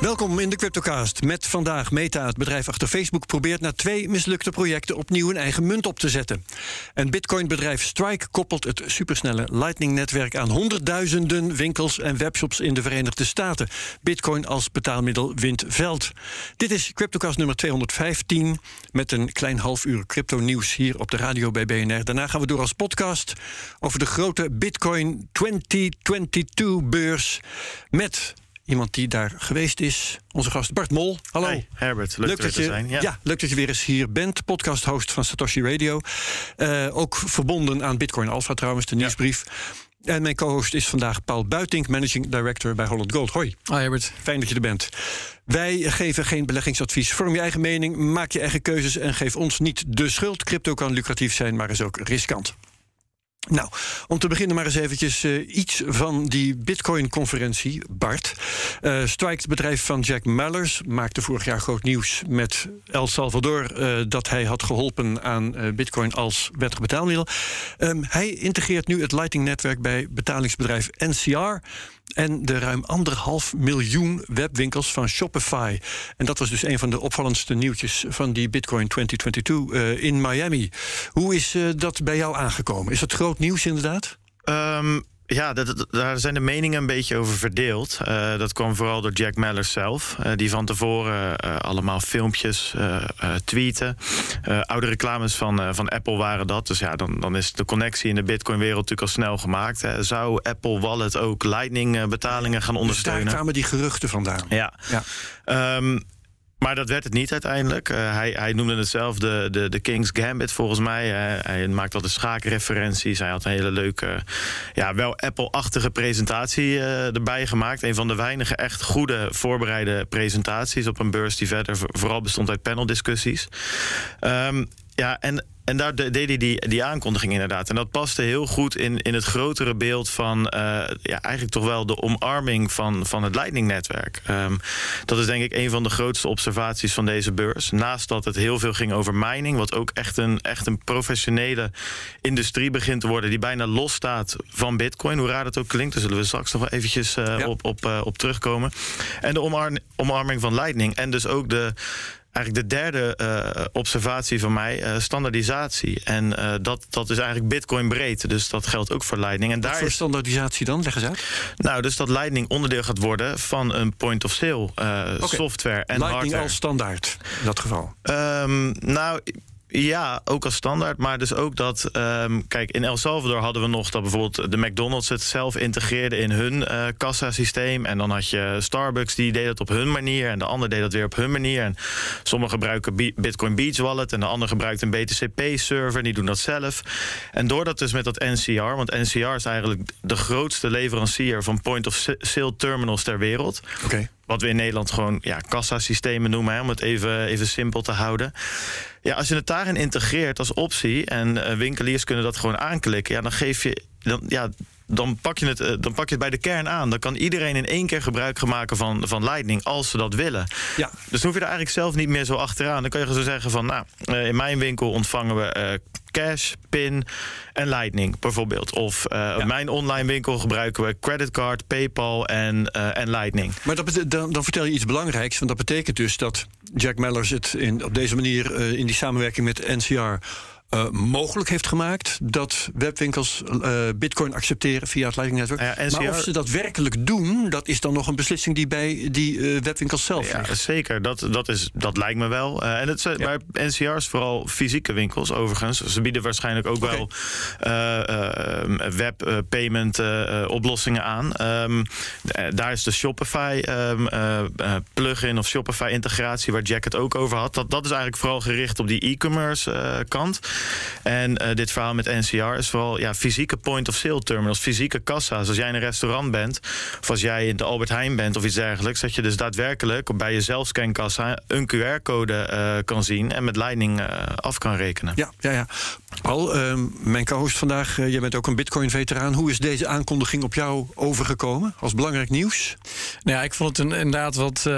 Welkom in de Cryptocast. Met vandaag Meta, het bedrijf achter Facebook, probeert na twee mislukte projecten opnieuw een eigen munt op te zetten. En Bitcoin-bedrijf Strike koppelt het supersnelle Lightning-netwerk aan honderdduizenden winkels en webshops in de Verenigde Staten. Bitcoin als betaalmiddel wint veld. Dit is Cryptocast nummer 215 met een klein half uur crypto-nieuws hier op de radio bij BNR. Daarna gaan we door als podcast over de grote Bitcoin 2022-beurs met Iemand die daar geweest is. Onze gast Bart Mol. Hallo. Hey, Herbert, leuk, dat je, te zijn. Ja. leuk dat je weer eens hier bent. Podcast-host van Satoshi Radio. Uh, ook verbonden aan Bitcoin Alpha trouwens, de nieuwsbrief. En mijn co-host is vandaag Paul Buitink, Managing Director bij Holland Gold. Hoi. Hoi Herbert. Fijn dat je er bent. Wij geven geen beleggingsadvies. Vorm je eigen mening, maak je eigen keuzes en geef ons niet de schuld. Crypto kan lucratief zijn, maar is ook riskant. Nou, om te beginnen maar eens eventjes uh, iets van die Bitcoin-conferentie, Bart. Uh, Strike, het bedrijf van Jack Mallers, maakte vorig jaar groot nieuws met El Salvador... Uh, dat hij had geholpen aan Bitcoin als wettig betaalmiddel. Um, hij integreert nu het Lightning-netwerk bij betalingsbedrijf NCR en de ruim anderhalf miljoen webwinkels van Shopify. En dat was dus een van de opvallendste nieuwtjes van die Bitcoin 2022 uh, in Miami. Hoe is uh, dat bij jou aangekomen? Is dat groot nieuws inderdaad? Um, ja, dat, daar zijn de meningen een beetje over verdeeld. Uh, dat kwam vooral door Jack Mallers zelf, uh, die van tevoren uh, allemaal filmpjes tweeten. oude reclames van, van Apple waren dat. Dus ja, dan, dan is de connectie in de Bitcoin-wereld natuurlijk al snel gemaakt. Hè. Zou Apple Wallet ook Lightning-betalingen gaan ondersteunen? Dus daar kwamen die geruchten vandaan. Ja. ja. Um, maar dat werd het niet uiteindelijk. Uh, hij, hij, noemde het zelf de, de, de King's Gambit volgens mij. Hij maakt altijd schaakreferenties. Hij had een hele leuke, ja, wel Apple-achtige presentatie uh, erbij gemaakt. Een van de weinige echt goede voorbereide presentaties op een beurs die verder vooral bestond uit paneldiscussies. Um, ja, en en daar deed hij die, die aankondiging inderdaad. En dat paste heel goed in, in het grotere beeld van uh, ja, eigenlijk toch wel de omarming van, van het Lightning-netwerk. Um, dat is denk ik een van de grootste observaties van deze beurs. Naast dat het heel veel ging over mining, wat ook echt een, echt een professionele industrie begint te worden, die bijna losstaat van Bitcoin. Hoe raar dat ook klinkt, daar zullen we straks nog wel eventjes uh, ja. op, op, uh, op terugkomen. En de omar omarming van Lightning. En dus ook de eigenlijk de derde uh, observatie van mij, uh, standaardisatie. En uh, dat, dat is eigenlijk Bitcoin breed. Dus dat geldt ook voor Lightning. En Wat daar voor is, standaardisatie dan? Leg eens uit. Nou, dus dat Lightning onderdeel gaat worden van een point-of-sale okay. software en Lightning hardware. als standaard in dat geval. Um, nou. Ja, ook als standaard. Maar dus ook dat. Um, kijk, in El Salvador hadden we nog dat bijvoorbeeld de McDonald's het zelf integreerde in hun uh, kassasysteem. En dan had je Starbucks die deed het op hun manier. En de ander deed dat weer op hun manier. En sommigen gebruiken Bitcoin Beach Wallet. En de ander gebruikt een BTCP-server. Die doen dat zelf. En doordat dus met dat NCR. Want NCR is eigenlijk de grootste leverancier van point-of-sale terminals ter wereld. Oké. Okay. Wat we in Nederland gewoon ja, kassasystemen noemen, hè, om het even, even simpel te houden. Ja, als je het daarin integreert als optie en uh, winkeliers kunnen dat gewoon aanklikken, ja, dan geef je. Dan, ja, dan pak, je het, uh, dan pak je het bij de kern aan. Dan kan iedereen in één keer gebruik maken van, van Lightning als ze dat willen. Ja. Dus dan hoef je er eigenlijk zelf niet meer zo achteraan. Dan kan je zo zeggen van, nou, uh, in mijn winkel ontvangen we cash, PIN en Lightning bijvoorbeeld. Of ja. op mijn online winkel gebruiken we creditcard, PayPal en, uh, en Lightning. Maar dat dan, dan vertel je iets belangrijks. Want dat betekent dus dat Jack Mellers het in, op deze manier uh, in die samenwerking met NCR uh, mogelijk heeft gemaakt dat webwinkels uh, bitcoin accepteren via het Lightning Network. Ja, NCR... Maar of ze dat werkelijk doen, dat is dan nog een beslissing die bij die uh, webwinkels zelf ja, ligt. Zeker, dat, dat, is, dat lijkt me wel. en het zijn, ja. Maar NCR is vooral fysieke winkels overigens. Ze bieden waarschijnlijk ook okay. wel web payment oplossingen aan. Um, daar is de Shopify um, plugin of Shopify integratie waar Jack het ook over had. Dat, dat is eigenlijk vooral gericht op die e-commerce kant. En uh, dit verhaal met NCR is vooral ja, fysieke point-of-sale terminals, fysieke kassa's. Als jij in een restaurant bent, of als jij in de Albert Heijn bent of iets dergelijks, dat je dus daadwerkelijk bij je zelfscankassa een QR-code uh, kan zien en met Lightning uh, af kan rekenen. Ja, ja, ja. Paul, uh, mijn co-host vandaag, jij bent ook een Bitcoin-veteraan. Hoe is deze aankondiging op jou overgekomen als belangrijk nieuws? Nou ja, ik vond het een, inderdaad wat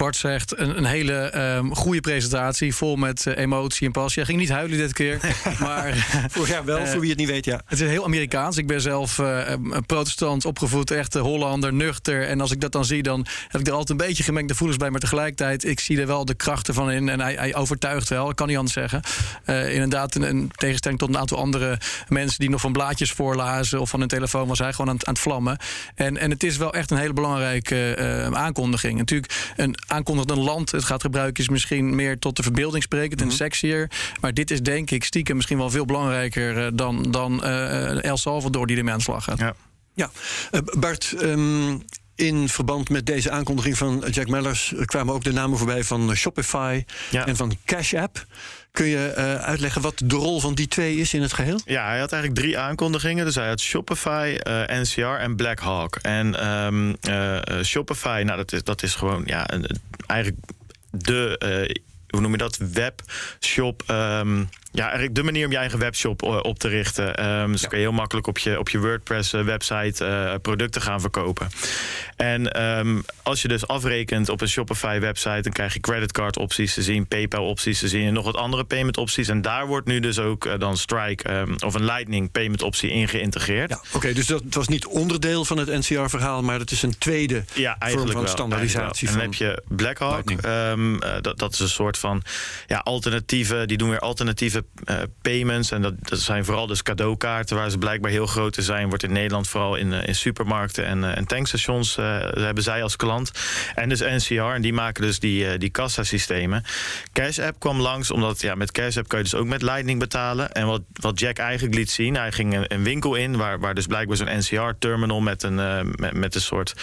Bart zegt, een, een hele um, goede presentatie, vol met emotie en passie. Hij ging niet huilen dit keer. maar, Vorig jaar wel, voor wie het niet weet, ja. Het is heel Amerikaans. Ik ben zelf uh, protestant opgevoed, echt Hollander, nuchter. En als ik dat dan zie, dan heb ik er altijd een beetje gemengde gevoelens bij. Maar tegelijkertijd, ik zie er wel de krachten van in. En hij, hij overtuigt wel, ik kan niet anders zeggen. Inderdaad, in, in tegenstelling tot een aantal andere mensen... die nog van blaadjes voorlazen of van hun telefoon... was hij gewoon aan, aan het vlammen. En, en het is wel echt een hele belangrijke aankondiging. Natuurlijk, een aankondigend land het gaat gebruiken... is misschien meer tot de verbeelding sprekend en mm -hmm. sexier. Maar dit is denk ik stiekem misschien wel veel belangrijker... dan, dan El Salvador die ermee aan de slag gaat. Ja. Ja, uh, Bart, um, in verband met deze aankondiging van Jack Mellers kwamen ook de namen voorbij van Shopify ja. en van Cash App. Kun je uh, uitleggen wat de rol van die twee is in het geheel? Ja, hij had eigenlijk drie aankondigingen. Dus hij had Shopify, uh, NCR en Black Hawk. En um, uh, Shopify, nou, dat is, dat is gewoon ja, een, eigenlijk de hoe noem je dat? Webshop. Um, ja, eigenlijk de manier om je eigen webshop op te richten. Um, dus ja. kun je heel makkelijk op je, op je WordPress-website uh, producten gaan verkopen. En um, als je dus afrekent op een Shopify-website, dan krijg je creditcard-opties te zien, PayPal-opties te zien en nog wat andere payment-opties. En daar wordt nu dus ook uh, dan Strike um, of een Lightning payment-optie in geïntegreerd. Ja, Oké, okay, dus dat was niet onderdeel van het NCR-verhaal, maar dat is een tweede ja, vorm van wel, standaardisatie. En dan heb je Blackhawk. Uh, dat, dat is een soort van ja, alternatieve, die doen weer alternatieve uh, payments. En dat, dat zijn vooral dus cadeaukaarten waar ze blijkbaar heel groot te zijn. Wordt in Nederland vooral in, uh, in supermarkten en, uh, en tankstations hebben zij als klant. En dus NCR, en die maken dus die, die kassasystemen. Cash App kwam langs, omdat ja, met Cash App kun je dus ook met Lightning betalen. En wat, wat Jack eigenlijk liet zien, hij ging een, een winkel in waar, waar dus blijkbaar zo'n NCR-terminal met een, met, met een soort,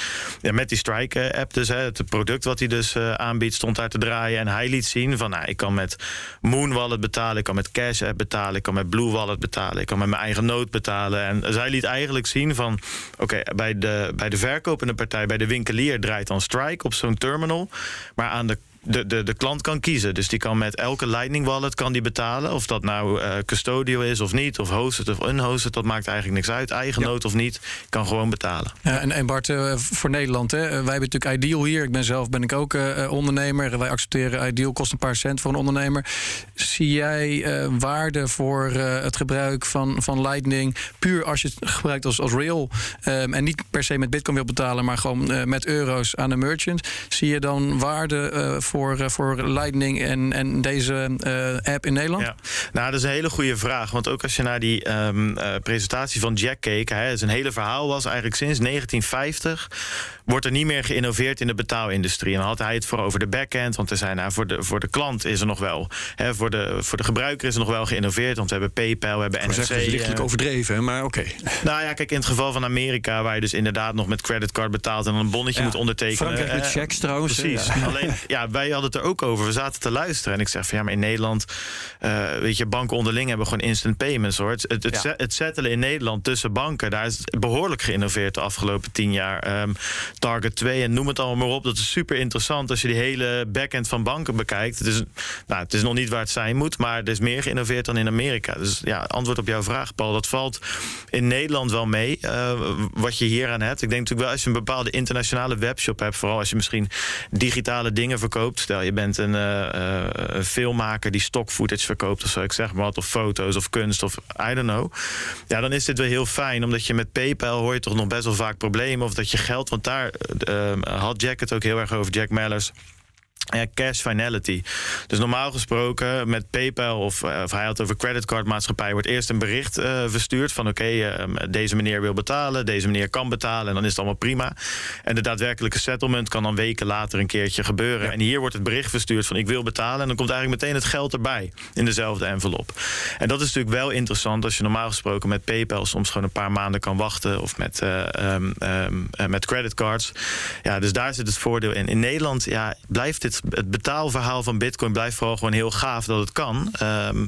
ja, met die Strike-app dus, hè, het product wat hij dus aanbiedt, stond daar te draaien. En hij liet zien van, nou, ik kan met Moon Wallet betalen, ik kan met Cash App betalen, ik kan met Blue Wallet betalen, ik kan met mijn eigen nood betalen. En zij liet eigenlijk zien van, oké, bij, de, bij de verkopende partij, bij de winkelier draait dan Strike op zo'n terminal, maar aan de de, de, de klant kan kiezen. Dus die kan met elke Lightning Wallet kan die betalen. Of dat nou uh, custodial is of niet, of hosted of unhosted, dat maakt eigenlijk niks uit. Eigen ja. nood of niet, kan gewoon betalen. Ja, en, en Bart, uh, voor Nederland, hè, wij hebben natuurlijk Ideal hier. Ik ben zelf ben ik ook uh, ondernemer. Wij accepteren Ideal, kost een paar cent voor een ondernemer. Zie jij waarde voor het gebruik van, van Lightning, puur als je het gebruikt als, als rail um, en niet per se met Bitcoin wil betalen, maar gewoon met euro's aan de merchant? Zie je dan waarde voor voor, voor Lightning en, en deze uh, app in Nederland? Ja. Nou, dat is een hele goede vraag. Want ook als je naar die um, uh, presentatie van Jack keek, hè, zijn hele verhaal was eigenlijk sinds 1950 wordt er niet meer geïnnoveerd in de betaalindustrie. En dan had hij het voor over de backend, want er zijn, nou, voor, de, voor de klant is er nog wel. Hè, voor, de, voor de gebruiker is er nog wel geïnnoveerd, want we hebben PayPal, we hebben NFC. Dat is lichtelijk overdreven, maar oké. Okay. Nou ja, kijk, in het geval van Amerika, waar je dus inderdaad nog met creditcard betaalt en dan een bonnetje ja, moet ondertekenen. Frankrijk met checks trouwens. Precies. Ja. Alleen, ja, wij hadden het er ook over. We zaten te luisteren en ik zeg van ja, maar in Nederland, uh, weet je, banken onderling hebben gewoon instant payments hoor. Het, het, het, ja. het settelen in Nederland tussen banken, daar is behoorlijk geïnnoveerd de afgelopen tien jaar. Um, Target 2 en noem het allemaal maar op. Dat is super interessant als je die hele backend van banken bekijkt. Het is, nou, het is nog niet waar het zijn moet, maar er is meer geïnnoveerd dan in Amerika. Dus ja, antwoord op jouw vraag, Paul. Dat valt in Nederland wel mee, uh, wat je hier aan hebt. Ik denk natuurlijk wel als je een bepaalde internationale webshop hebt, vooral als je misschien digitale dingen verkoopt. Stel, je bent een uh, uh, filmmaker die stock footage verkoopt of zo, ik zeg maar wat, of foto's of kunst of I don't know. Ja, dan is dit wel heel fijn, omdat je met PayPal hoor je toch nog best wel vaak problemen of dat je geld, want daar had Jack het ook heel erg over, Jack Mellers. Ja, cash finality. Dus normaal gesproken met PayPal of, uh, of hij had over creditcardmaatschappij wordt eerst een bericht uh, verstuurd van oké, okay, uh, deze meneer wil betalen, deze meneer kan betalen en dan is het allemaal prima. En de daadwerkelijke settlement kan dan weken later een keertje gebeuren. Ja. En hier wordt het bericht verstuurd van ik wil betalen en dan komt eigenlijk meteen het geld erbij in dezelfde envelop. En dat is natuurlijk wel interessant als je normaal gesproken met PayPal soms gewoon een paar maanden kan wachten of met, um, um, met creditcards. Ja, dus daar zit het voordeel in. In Nederland ja, blijft dit het betaalverhaal van Bitcoin blijft vooral gewoon heel gaaf dat het kan. Um,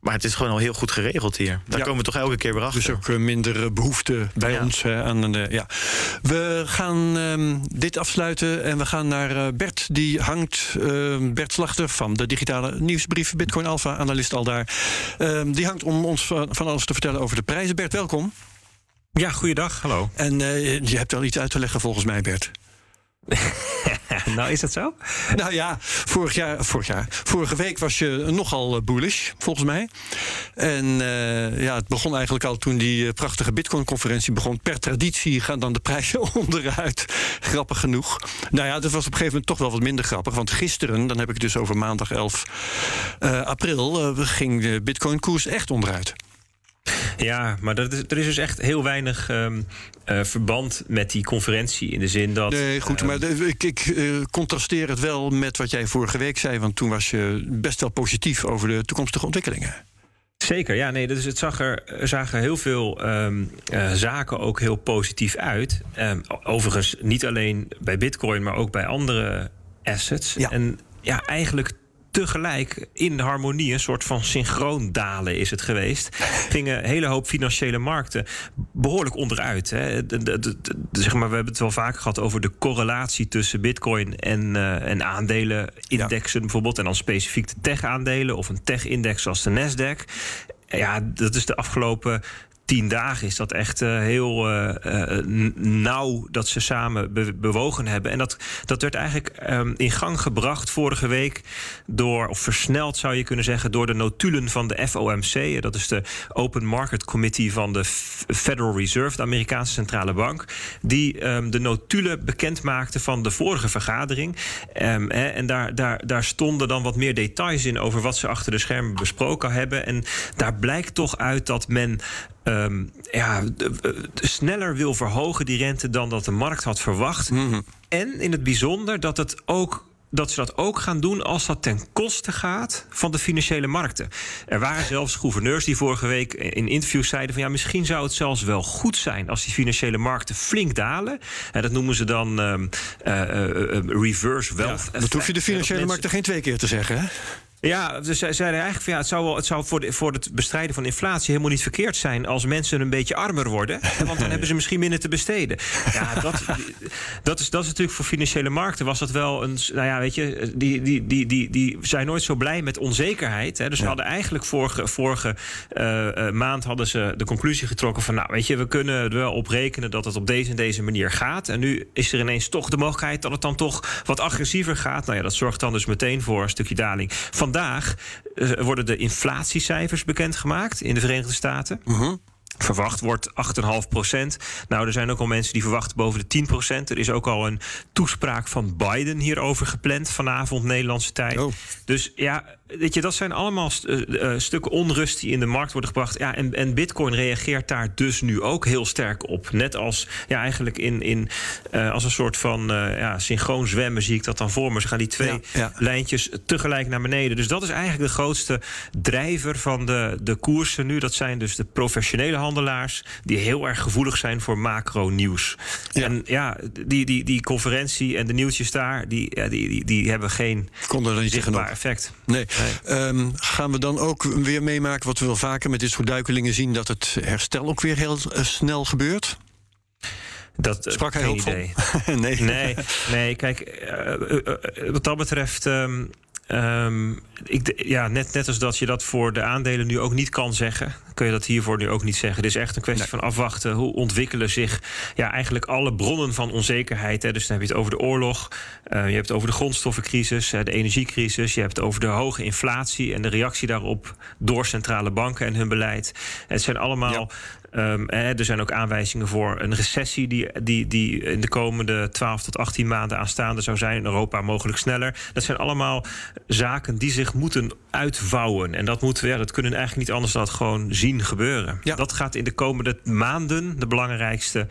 maar het is gewoon al heel goed geregeld hier. Daar ja. komen we toch elke keer weer achter. Dus ook uh, minder behoefte bij ja. ons. Aan de, ja. We gaan um, dit afsluiten en we gaan naar Bert. Die hangt, ehm, Bert Slachter van de digitale nieuwsbrief Bitcoin Alpha, analist al daar. Ehm, die hangt om ons van, van alles te vertellen over de prijzen. Bert, welkom. Ja, goeiedag. Hallo. En je hebt wel iets uit te leggen volgens mij, Bert. nou, is dat zo? Nou ja, vorig jaar, vorig jaar, vorige week was je nogal eh, bullish, volgens mij. En uh, ja, het begon eigenlijk al toen die eh, prachtige Bitcoin-conferentie begon. Per traditie gaan dan de prijzen onderuit. Grappig genoeg. Nou ja, dat was op een gegeven moment toch wel wat minder grappig. Want gisteren, dan heb ik het dus over maandag 11 uh, april, ging de Bitcoin-koers echt onderuit. Ja, maar dat is, er is dus echt heel weinig um, uh, verband met die conferentie. In de zin dat. Nee, goed, uh, maar ik, ik uh, contrasteer het wel met wat jij vorige week zei. Want toen was je best wel positief over de toekomstige ontwikkelingen. Zeker, ja, nee, dus het zag er, zagen heel veel um, uh, zaken ook heel positief uit. Um, overigens niet alleen bij Bitcoin, maar ook bij andere assets. Ja. En ja, eigenlijk tegelijk in harmonie, een soort van synchroon dalen is het geweest. Gingen een hele hoop financiële markten behoorlijk onderuit. Hè. De, de, de, zeg maar, we hebben het wel vaker gehad over de correlatie tussen bitcoin en, uh, en aandelenindexen ja. bijvoorbeeld. En dan specifiek de tech-aandelen of een tech-index zoals de Nasdaq. Ja, dat is de afgelopen tien dagen is dat echt uh, heel uh, uh, nauw dat ze samen be bewogen hebben. En dat, dat werd eigenlijk um, in gang gebracht vorige week door, of versneld zou je kunnen zeggen, door de notulen van de FOMC. Dat is de Open Market Committee van de Federal Reserve, de Amerikaanse centrale bank. Die um, de notulen bekend maakte van de vorige vergadering. Hè, en daar, daar, daar stonden dan wat meer details in over wat ze achter de schermen besproken hebben. En daar blijkt toch uit dat men. Um, ja, de sneller wil verhogen die rente dan dat de markt had verwacht. Mhm. Mm -hmm. En in het bijzonder dat het ook dat ze dat ook gaan doen als dat ten koste gaat van de financiële markten. Er waren zelfs gouverneurs die vorige week in interviews zeiden van ja, misschien zou het zelfs wel goed zijn als die financiële markten flink dalen. En dat noemen ze dan um, uh, uh, reverse wealth. Ja, dat hoef je de financiële markten geen twee keer te zeggen, hè? Ja, ze zeiden eigenlijk van ja, het zou, wel, het zou voor, de, voor het bestrijden van inflatie helemaal niet verkeerd zijn als mensen een beetje armer worden. Want dan hebben ze misschien minder te besteden. Ja, dat, dat, is, dat is natuurlijk voor financiële markten was dat wel een. Nou ja, weet je, die, die, die, die, die zijn nooit zo blij met onzekerheid. Hè. Dus ja. we hadden eigenlijk vorige, vorige uh, maand hadden ze de conclusie getrokken van nou, weet je, we kunnen er wel op rekenen dat het op deze en deze manier gaat. En nu is er ineens toch de mogelijkheid dat het dan toch wat agressiever gaat. Nou ja, dat zorgt dan dus meteen voor een stukje daling. Van Vandaag uh, worden de inflatiecijfers bekendgemaakt in de Verenigde Staten. Uh -huh. Verwacht wordt 8,5 procent. Nou, er zijn ook al mensen die verwachten boven de 10 procent. Er is ook al een toespraak van Biden hierover gepland vanavond Nederlandse tijd. Oh. Dus ja, weet je, dat zijn allemaal st uh, stukken onrust die in de markt worden gebracht. Ja, en, en Bitcoin reageert daar dus nu ook heel sterk op. Net als ja, eigenlijk in, in uh, als een soort van uh, ja, synchroon zwemmen zie ik dat dan voor me. Ze gaan die twee Ja, ja. lijntjes tegelijk naar beneden. Dus dat is eigenlijk de grootste drijver van de, de koersen nu. Dat zijn dus de professionele handelaars die heel erg gevoelig zijn voor macro-nieuws. Ja. En ja, die, die, die conferentie en de nieuwtjes daar, die, die, die, die hebben geen Konden er niet effect. Nee. Um, gaan we dan ook weer meemaken wat we wel vaker met dit soort duikelingen zien, dat het herstel ook weer heel uh, snel gebeurt? Dat, uh, Sprak hij geen idee. nee. Nee, nee, kijk, uh, wat dat betreft. Um, Um, ik, ja, net, net als dat je dat voor de aandelen nu ook niet kan zeggen, kun je dat hiervoor nu ook niet zeggen. Het is echt een kwestie nee. van afwachten. Hoe ontwikkelen zich ja, eigenlijk alle bronnen van onzekerheid? Hè? Dus dan heb je het over de oorlog, uh, je hebt het over de grondstoffencrisis, uh, de energiecrisis, je hebt het over de hoge inflatie en de reactie daarop door centrale banken en hun beleid. Het zijn allemaal. Ja. Um, eh, er zijn ook aanwijzingen voor een recessie die, die, die in de komende 12 tot 18 maanden aanstaande zou zijn. In Europa mogelijk sneller. Dat zijn allemaal zaken die zich moeten uitvouwen. En dat moeten we, ja, dat kunnen eigenlijk niet anders dan dat gewoon zien gebeuren. Ja. Dat gaat in de komende maanden de belangrijkste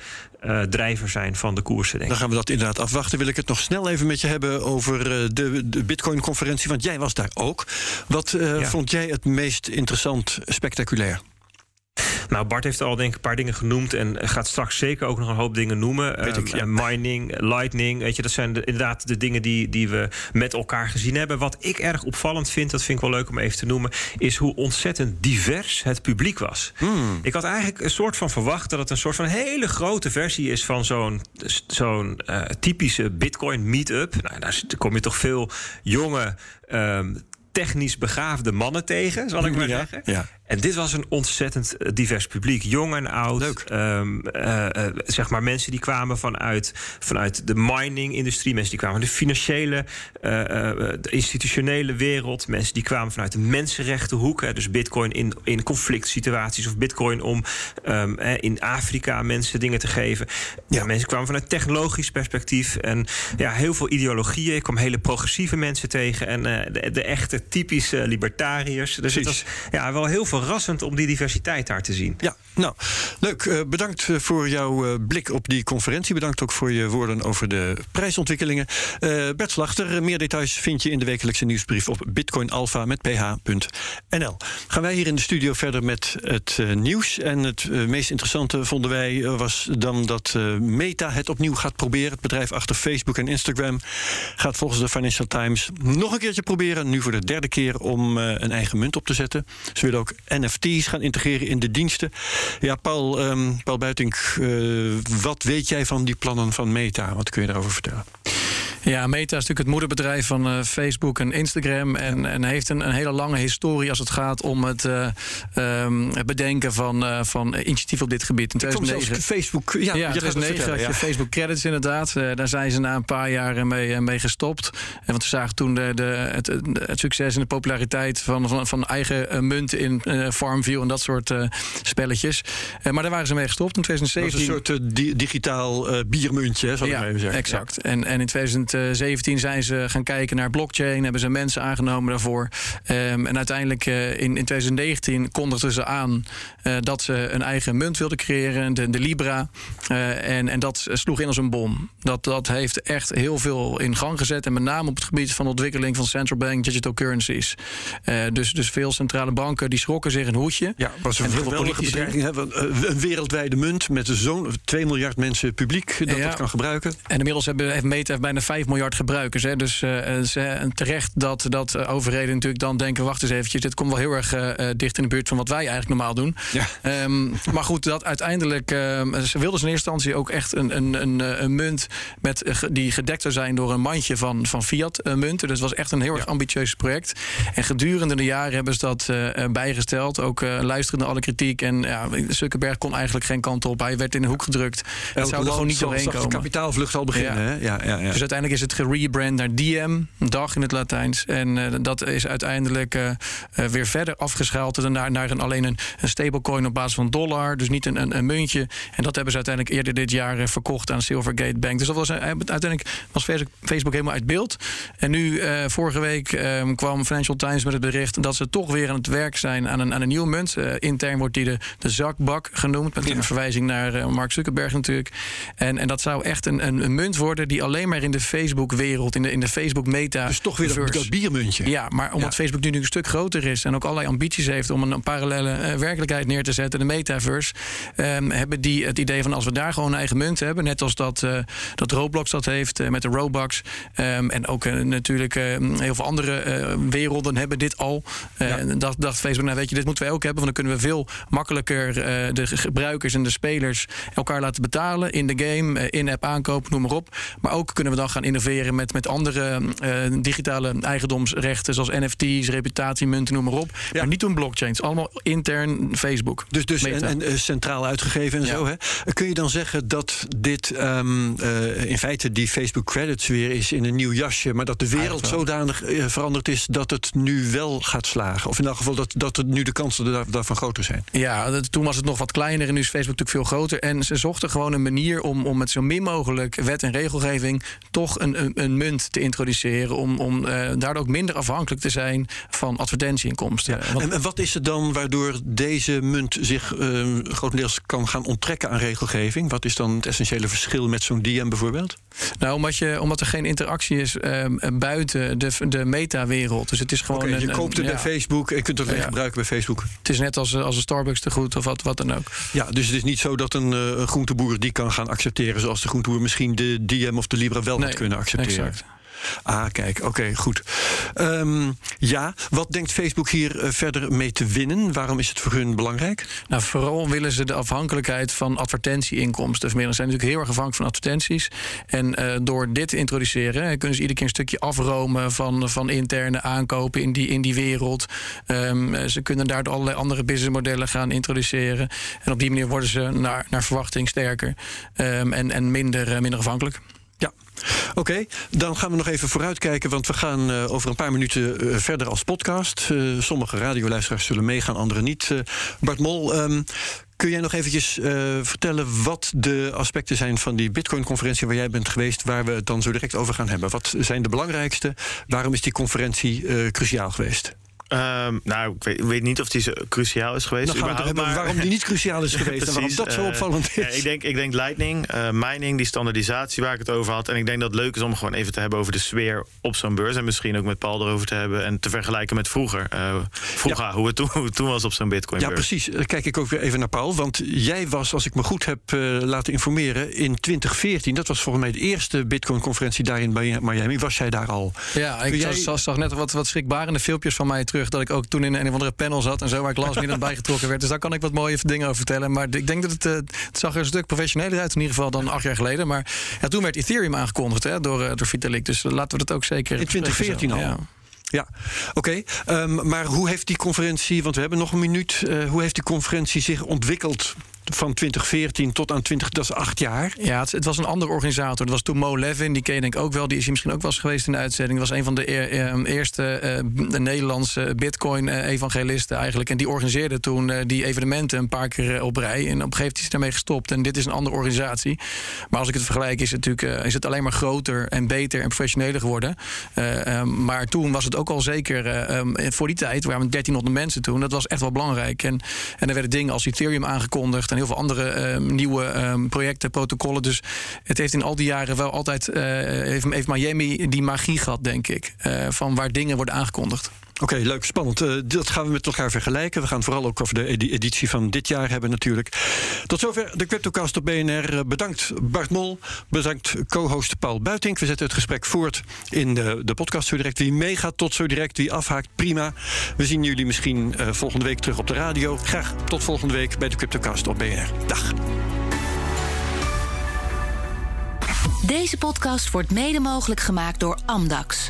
uh, drijver zijn van de koersen. Denk Dan gaan we dat inderdaad afwachten. Wil ik het nog snel even met je hebben over uh, de, de Bitcoin-conferentie. Want jij was daar ook. Wat uh, ja. vond jij het meest interessant, spectaculair? Nou, Bart heeft al denk ik een paar dingen genoemd en gaat straks zeker ook nog een hoop dingen noemen. Weet ik, ja. um, mining, lightning, weet je, dat zijn de, inderdaad de dingen die, die we met elkaar gezien hebben. Wat ik erg opvallend vind, dat vind ik wel leuk om even te noemen, is hoe ontzettend divers het publiek was. Hmm. Ik had eigenlijk een soort van verwacht dat het een soort van hele grote versie is van zo'n zo'n uh, typische Bitcoin meetup. Nou, daar kom je toch veel jonge. Um, technisch begaafde mannen tegen, zal ik maar ja, zeggen. Ja. En dit was een ontzettend eh, divers publiek. Jong en oud. Leuk. Ehm, eh, eh, zeg maar mensen die kwamen vanuit, vanuit de mining-industrie. Mensen die kwamen van de financiële, de institutionele wereld. Mensen die kwamen vanuit de mensenrechtenhoek. Hè, dus bitcoin in, in conflict situaties. Of bitcoin om ehm, in Afrika mensen dingen te geven. Ja. mensen kwamen vanuit technologisch perspectief. En ja, heel veel ideologieën. Ik kwam hele progressieve mensen tegen. En de, de echte typische libertariërs. Dus het was ja, wel heel verrassend om die diversiteit daar te zien. Ja, nou, leuk. Eh, bedankt eh, voor jouw eh, blik op die conferentie. Bedankt ook voor je woorden over de prijsontwikkelingen. Bert Slachter, meer details vind je in de wekelijkse nieuwsbrief op bitcoinalpha met ph.nl. Gaan wij hier in de studio verder met het nieuws. En het meest interessante vonden wij was dan dat Meta het opnieuw gaat proberen. Het bedrijf achter Facebook en Instagram gaat volgens de Financial Times nog een keertje proberen. Nu voor de derde keer om een eigen munt op te zetten. Ze willen ook NFT's gaan integreren in de diensten. Ja, Paul, ehm, Paul Buitink, eh, wat weet jij van die plannen van Meta? Wat kun je daarover vertellen? Ja, Meta is natuurlijk het moederbedrijf van eh, Facebook en Instagram. En, en heeft een, een hele lange historie als het gaat om het, eh, ehm, het bedenken van, eh, van initiatief op dit gebied. In Ik vond zelfs 2009. Facebook... Ja, Ja, je in gaat het 2009 vertellen, had je ja. Facebook Credits inderdaad. Daar zijn ze na een paar jaar mee, mee gestopt. En want ze zagen toen de, de, het, het succes en de populariteit van, van, van eigen munten in Farmview en dat soort spelletjes. Maar daar waren ze mee gestopt in Dat is 2017. een soort di- digitaal biermuntje, zal ik Ja, maar even zeggen. exact. En, en in 2017 zijn ze gaan kijken naar blockchain, hebben ze mensen aangenomen daarvoor. Ehm, en uiteindelijk eh, in, in 2019 kondigden ze aan eh, dat ze een eigen munt wilden creëren, de, de Libra. Eh, en, en dat sloeg in als een bom. Dat, dat heeft echt heel veel in gang gezet. En met name op het gebied van de ontwikkeling van central bank digital currencies. Eh, dus, dus veel centrale banken die schrokken zich een hoedje. Ja, was een geweldige bedreiging. Eh, Een wereldwijde munt met zo'n 2 miljard mensen publiek dat Ja. dat kan gebruiken. En inmiddels hebben, heeft Meta bijna 5 miljard gebruikers. Hè. Dus eh, eh, en terecht dat, dat eh, overheden natuurlijk dan denken... wacht eens eventjes, dit komt wel heel erg eh, eh, dicht in de buurt... van wat wij eigenlijk normaal doen. Ja. Ehm, maar goed, dat uiteindelijk... ehm, ze wilden in eerste instantie ook echt een, een, een, eh, een munt... Met, eh, die gedekt zou zijn door een mandje van, van fiat-munten. Dus het was echt een heel erg ambitieus project. En gedurende de jaren hebben ze dat eh, eh, bijgesteld. Ook luisterend naar alle kritiek. En ja, Zuckerberg kon eigenlijk geen kant op. Hij werd in de hoek gedrukt. Het zou er gewoon niet doorheen komen. kapitaalvlucht al beginnen. Ja. Hè? Ja, ja, ja. Dus uiteindelijk is het gerebrand naar DM, dag in het Latijns. En uh, dat is uiteindelijk uh, uh, weer verder afgeschaald naar, naar een, alleen een, een stablecoin op basis van dollar. Dus niet een, een, een, muntje. En dat hebben ze uiteindelijk eerder dit jaar verkocht aan Silvergate Bank. Dus dat was uiteindelijk was Facebook helemaal uit beeld. En nu, vorige week, um, kwam Financial Times met het bericht dat ze toch weer aan het werk zijn aan een, aan een nieuwe munt. Intern wordt die de, de zakbak genoemd. Met ja. een verwijzing naar Mark Zuckerberg natuurlijk. En, en dat zou echt een, een, een munt worden die alleen maar in de Facebook-wereld, in de, in de Facebook-meta. Dus toch weer dat, dat, biermuntje. Ja, maar omdat ja. Facebook nu een stuk groter is en ook allerlei ambities heeft om een, een parallele uh, werkelijkheid neer te zetten, de metaverse, um, hebben die het idee van als we daar gewoon een eigen munt hebben, net als dat, uh, dat Roblox dat heeft uh, met de Robux. Um, en ook natuurlijk heel veel andere werelden hebben dit al. Ja. dacht, dacht Facebook, nou weet je, dit moeten wij ook hebben, want dan kunnen we veel makkelijker de gebruikers en de spelers elkaar laten betalen in de game, in-app aankopen, noem maar op. Maar ook kunnen we dan gaan innoveren met, met andere uh, digitale eigendomsrechten, zoals NFT's, reputatiemunten, noem maar op. Ja. Maar niet doen blockchains, allemaal intern Facebook. Dus, dus en, en uh, centraal uitgegeven en ja. zo. Hè? Kun je dan zeggen dat dit um, uh, in feite die Facebook credits weer is in een nieuw jasje, maar dat de wereld zodanig veranderd is dat het nu wel gaat slagen? Of in elk geval dat, dat het nu de kansen daar, daarvan groter zijn? Ja, dat, toen was het nog wat kleiner en nu is Facebook natuurlijk veel groter. En ze zochten gewoon een manier om, om met zo min mogelijk wet en regelgeving toch een, een, een munt te introduceren. Om, om uh, daardoor ook minder afhankelijk te zijn van advertentieinkomsten. Ja. Want, en, en, wat is het dan waardoor deze munt zich uh, grotendeels kan gaan onttrekken aan regelgeving? Wat is dan het essentiële verschil met zo'n DM bijvoorbeeld? Nou, omdat, je, omdat er geen interactie is uh, buiten de, de metawereld. Dus het is gewoon. Okay, je een, koopt het een, bij ja. Facebook en je kunt het alleen ja. gebruiken bij Facebook. Het is net als, als een Starbucks te goed of wat, wat dan ook. Ja, dus het is niet zo dat een, groenteboer die kan gaan accepteren zoals de groenteboer misschien de DM of de Libra wel nee, had kunnen accepteren. Exact. Ah, kijk, oké, goed. Ehm, ja, wat denkt Facebook hier eh, verder mee te winnen? Waarom is het voor hun belangrijk? Nou, vooral willen ze de afhankelijkheid van advertentieinkomsten verminderen. Ze zijn natuurlijk heel erg afhankelijk van advertenties. En eh, door dit te introduceren eh, kunnen ze iedere keer een stukje afromen van, van interne aankopen in die, in die wereld. Ehm, ze kunnen daardoor allerlei andere businessmodellen gaan introduceren. En op die manier worden ze naar, naar verwachting sterker ehm, en, en minder, minder afhankelijk. Ja, oké. Dan gaan we nog even vooruitkijken, want we gaan uh, over een paar minuten uh, verder als podcast. Uh, sommige radioluisteraars zullen meegaan, anderen niet. Bart Mol, um, kun jij nog eventjes vertellen wat de aspecten zijn van die Bitcoin-conferentie waar jij bent geweest, waar we het dan zo direct over gaan hebben? Wat zijn de belangrijkste? Waarom is die conferentie cruciaal geweest? Um, nou, ik weet, weet, niet of die zo cruciaal is geweest. Dan gaan we hebben maar... waarom die niet cruciaal is geweest en waarom dat zo opvallend is. Uh, ja, ik, denk, ik denk Lightning, uh, mining, die standaardisatie waar ik het over had. En ik denk dat het leuk is om gewoon even te hebben over de sfeer op zo'n beurs. En misschien ook met Paul erover te hebben. En te vergelijken met vroeger. Uh, vroeger, ja. hoe, het toen, hoe het toen was op zo'n Bitcoin. Ja, precies. Dan kijk ik ook weer even naar Paul. Want jij was, als ik me goed heb laten informeren, in 2014. Dat was volgens mij de eerste Bitcoin-conferentie daar in Miami. Was jij daar al? Ja, ik jij... zag, zag net wat, wat schrikbarende filmpjes van mij terug. Dat ik ook toen in een of andere panel zat en zo, waar ik last minute bijgetrokken werd. Dus daar kan ik wat mooie dingen over vertellen. Maar ik denk dat het, uh, het zag er een stuk professioneler uit, in ieder geval dan acht jaar geleden. Maar ja, toen werd Ethereum aangekondigd hè, door, uh, door Vitalik. Dus laten we dat ook zeker. In 2014 al. Ja. Ja, oké. Okay. Um, maar hoe heeft die conferentie, want we hebben nog een minuut, uh, hoe heeft die conferentie zich ontwikkeld van 2014 tot aan 20, dat is acht jaar. Ja, het, was een andere organisator. Dat was toen Mo Levin, die ken je denk ik ook wel. Die is hier misschien ook wel eens geweest in de uitzending. Dat was een van de eh, eerste uh, de Nederlandse Bitcoin-evangelisten eigenlijk. En die organiseerde toen die evenementen een paar keer op rij. En op een gegeven moment is hij daarmee gestopt. En dit is een andere organisatie. Maar als ik het vergelijk, is het natuurlijk is het alleen maar groter en beter en professioneler geworden. Um, maar toen was het ook al zeker um, voor die tijd, we waren 1300 mensen toen. Dat was echt wel belangrijk. En, en er werden dingen als Ethereum aangekondigd. Heel veel andere uh, nieuwe um, projecten, protocollen. Dus het heeft in al die jaren wel altijd, uh, heeft, heeft Miami die magie gehad, denk ik. Uh, van waar dingen worden aangekondigd. Oké, leuk, spannend. Uh, dat gaan we met elkaar vergelijken. We gaan vooral ook over de editie van dit jaar hebben natuurlijk. Tot zover de CryptoCast op BNR. Bedankt Bart Mol, bedankt co-host Paul Buitink. We zetten het gesprek voort in de, de podcast zo direct. Wie meegaat tot zo direct, wie afhaakt, prima. We zien jullie misschien uh, volgende week terug op de radio. Graag tot volgende week bij de CryptoCast op BNR. Dag. Deze podcast wordt mede mogelijk gemaakt door Amdax.